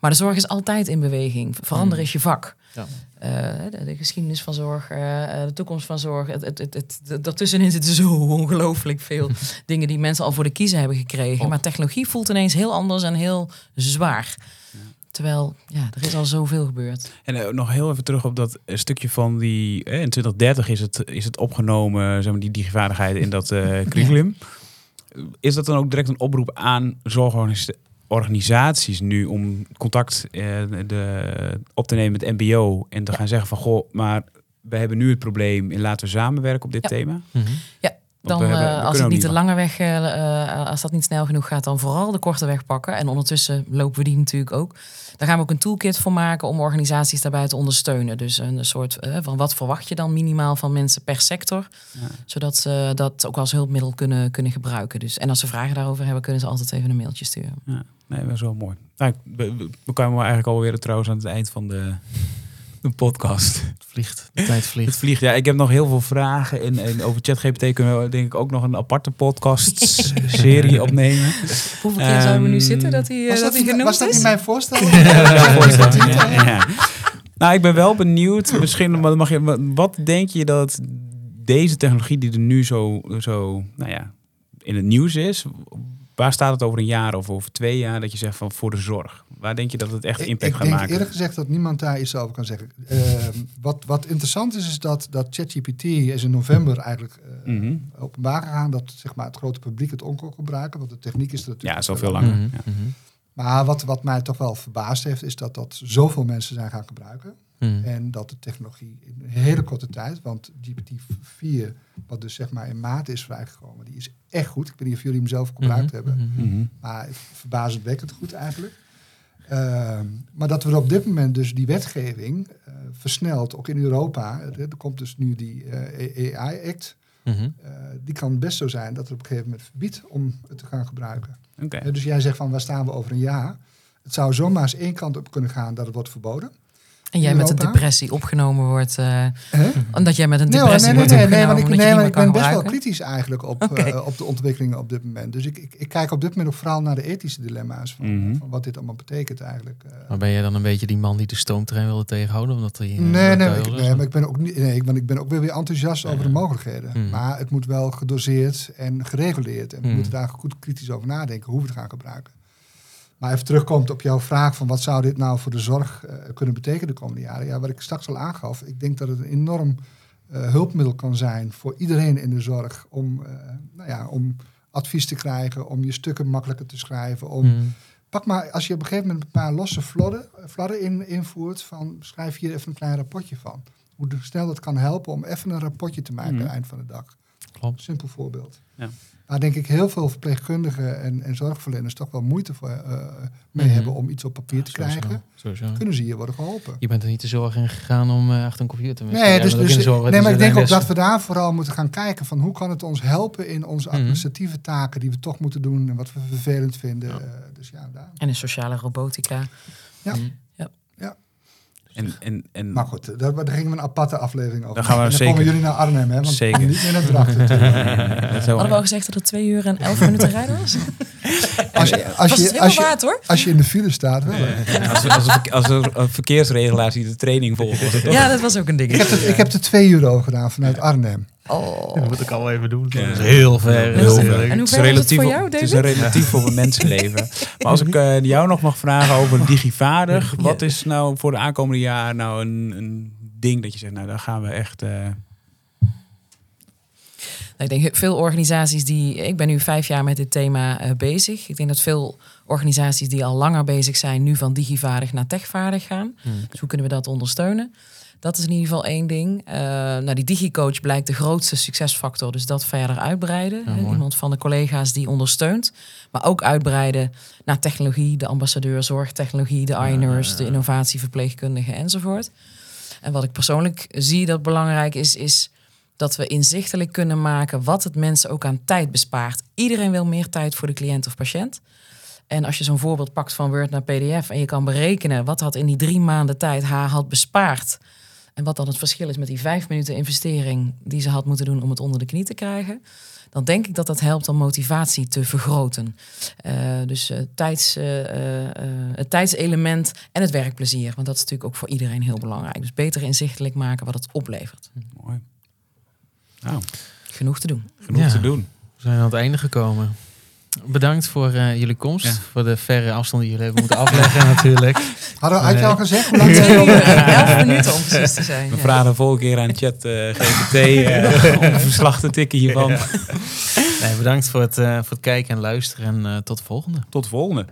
Maar de zorg is altijd in beweging. Veranderen Mhm. is je vak. Ja. Eh, de, de geschiedenis van zorg, de toekomst van zorg. Het, het, het, daartussenin zitten zo ongelooflijk veel dingen die mensen al voor de kiezen hebben gekregen. Maar technologie voelt ineens heel anders en heel zwaar. Terwijl, ja, er is al zoveel gebeurd. En eh, nog heel even terug op dat eh, stukje van die... eh, in 2030 is het, is het opgenomen, zeg maar, die digivaardigheid in dat eh, curriculum. Is dat dan ook direct een oproep aan zorgorganisaties nu om contact eh, de, op te nemen met mbo en te gaan zeggen van, goh, maar we hebben nu het probleem en laten we samenwerken op dit Ja. thema? Mhm. Want Dan, hebben- eh, als het niet de lange weg, eh, eh, als dat niet snel genoeg gaat, dan vooral de korte weg pakken. En ondertussen lopen we die natuurlijk ook. Daar gaan we ook een toolkit voor maken om organisaties daarbij te ondersteunen. Dus een soort van wat verwacht je dan minimaal van mensen per sector, Ja. zodat ze dat ook als hulpmiddel kunnen, kunnen gebruiken. Dus, en als ze vragen daarover hebben, kunnen ze altijd even een mailtje sturen. Nee, dat is wel mooi. Nou, we, we- we kwamen eigenlijk alweer trouwens aan het eind van de, de podcast. Het vliegt. De tijd Het vliegt. vliegt. Ja, ik heb nog heel veel vragen. En, en over ChatGPT kunnen we denk ik ook nog een aparte podcast-serie opnemen. Hoeveel keer zouden we nu Ehm, zitten dat hij, eh, Was dat dat, hij genoemd was dat is? niet mijn voorstel? ja, ja. Nou, ik ben wel benieuwd. Misschien mag je, wat denk je dat deze technologie die er nu zo, zo nou ja, in het nieuws is, waar staat het over een jaar of over twee jaar dat je zegt van voor de zorg? Waar denk je dat het echt Ik- impact ik gaat denk maken? eerlijk gezegd dat niemand daar iets over kan zeggen. Ehm, wat, wat interessant is, is dat, dat ChatGPT is in november eigenlijk eh, Mhm. openbaar gegaan. Dat zeg maar, het grote publiek het on kon gebruiken. Want de techniek is er natuurlijk Ja, zoveel lang. langer. Mhm. Ja. Maar wat, wat mij toch wel verbaasd heeft, is dat dat zoveel mensen zijn gaan gebruiken. Mhm. En dat de technologie in een hele korte tijd, want GPT-4, wat dus zeg maar in maart is vrijgekomen, die is echt goed. Ik weet niet of jullie hem zelf gebruikt Mhm. hebben. Mhm. Mhm. Maar verbazendwekkend goed eigenlijk. Ehm, maar dat we op dit moment dus die wetgeving eh, versneld, ook in Europa. Er, er komt dus nu die eh, AI-act. Mhm. die kan best zo zijn dat het op een gegeven moment verbiedt om het te gaan gebruiken. Oké. Eh, dus jij zegt van waar staan we over een jaar? Het zou zomaar eens één kant op kunnen gaan dat het wordt verboden. En jij met een depressie opgenomen wordt. eh, Hè? omdat jij met een Nee, depressie nee, nee, wordt nee, nee, opgenomen. ik, je nee, niet want ik ben best wel kritisch eigenlijk op, eh, op de ontwikkelingen op dit moment. Dus ik, ik, ik kijk op dit moment ook vooral naar de ethische dilemma's van, Mhm. van wat dit allemaal betekent eigenlijk. eh. Maar ben jij dan een beetje die man die de stoomtrein wilde tegenhouden? Omdat hij, Nee, nee, ik, nee, maar ik ben ook niet. Nee, want ik ben ook weer weer enthousiast over de mogelijkheden. Hmm. Maar het moet wel gedoseerd en gereguleerd. En we Hmm. moeten daar goed kritisch over nadenken hoe we het gaan gebruiken. Maar even terugkomt op jouw vraag van wat zou dit nou voor de zorg eh, kunnen betekenen de komende jaren? Ja, wat ik straks al aangaf, ik denk dat het een enorm eh, hulpmiddel kan zijn voor iedereen in de zorg om, eh, nou ja, om advies te krijgen, om je stukken makkelijker te schrijven, om Mhm. Pak maar, als je op een gegeven moment een paar losse fladden, fladden in, invoert, van schrijf hier even een klein rapportje van. Hoe snel dat kan helpen om even een rapportje te maken Mhm. aan het eind van de dag. Klopt. Simpel voorbeeld. Ja. Waar denk ik heel veel verpleegkundigen en, en zorgverleners toch wel moeite voor, eh, mee Mhm. hebben om iets op papier te Sowieso, krijgen. Sowieso. Kunnen ze hier worden geholpen? Je bent er niet de zorg in gegaan om eh, achter een computer te Nee, dus, dus, nee, maar ik denk ook dat we... daar vooral moeten gaan kijken van hoe kan het ons helpen in onze Mhm. administratieve taken die we toch moeten doen en wat we vervelend vinden. Ja. Eh, dus ja, daar. En een sociale robotica. Ja. Mhm. En, en, en Maar goed, daar, daar gingen we een aparte aflevering over. Dan gaan we En dan zeker- komen jullie naar Arnhem, hè? Want Zeker. niet meer naar Drachten. Hadden we al gezegd dat het twee uur en elf minuten rijden was? Als je, als je, als je, waard hoor. als je in de file staat, wel. hè. als, als, als, als er een verkeersregelaar die de training volgt. was het toch? Ja, dat was ook een ding. Ik heb, er, ik heb twee uur over gedaan vanuit Arnhem. Oh. Dat moet ik al even doen. Ja. Dat is heel ver. Heel Heel ver. En hoe Het is het relatief voor jou, Het is David? een relatief op een mensenleven. Maar als ik eh, jou nog mag vragen over digivaardig. Wat is nou voor de aankomende jaar nou een, een ding dat je zegt, nou daar gaan we echt... eh, Nou, ik denk veel organisaties die. Ik ben nu vijf jaar met dit thema eh, bezig. Ik denk dat veel organisaties die al langer bezig zijn, nu van digivaardig naar techvaardig gaan. Dus hoe kunnen we dat ondersteunen? Dat is in ieder geval één ding. Eh, nou, die digicoach blijkt de grootste succesfactor. Dus dat verder uitbreiden. Ja. Iemand van de collega's die ondersteunt. Maar ook uitbreiden naar technologie, de ambassadeur zorgtechnologie, de INers, de innovatieverpleegkundigen enzovoort. En wat ik persoonlijk zie dat belangrijk is, is dat we inzichtelijk kunnen maken wat het mensen ook aan tijd bespaart. Iedereen wil meer tijd voor de cliënt of patiënt. En als je zo'n voorbeeld pakt van Word naar PDF en je kan berekenen wat dat in die drie maanden tijd haar had bespaard. En wat dan het verschil is met die vijf minuten investering die ze had moeten doen om het onder de knie te krijgen. Dan denk ik dat dat helpt om motivatie te vergroten. Eh, dus eh, tijds, eh, het tijdselement en het werkplezier. Want dat is natuurlijk ook voor iedereen heel belangrijk. Dus beter inzichtelijk maken wat het oplevert. mooi. Nou, Genoeg te doen. genoeg Ja. te doen. We zijn aan het einde gekomen. Bedankt voor eh, jullie komst. Ja. Voor de verre afstand die jullie hebben moeten afleggen natuurlijk. Hadden, had je Nee. al gezegd hoe lang elf minuten om precies te zijn. We Ja. vragen de volgende keer aan chat eh, GPT eh, om een verslag te tikken hiervan. Nee, bedankt voor het, eh, voor het kijken en luisteren. En eh, tot de volgende. Tot de volgende.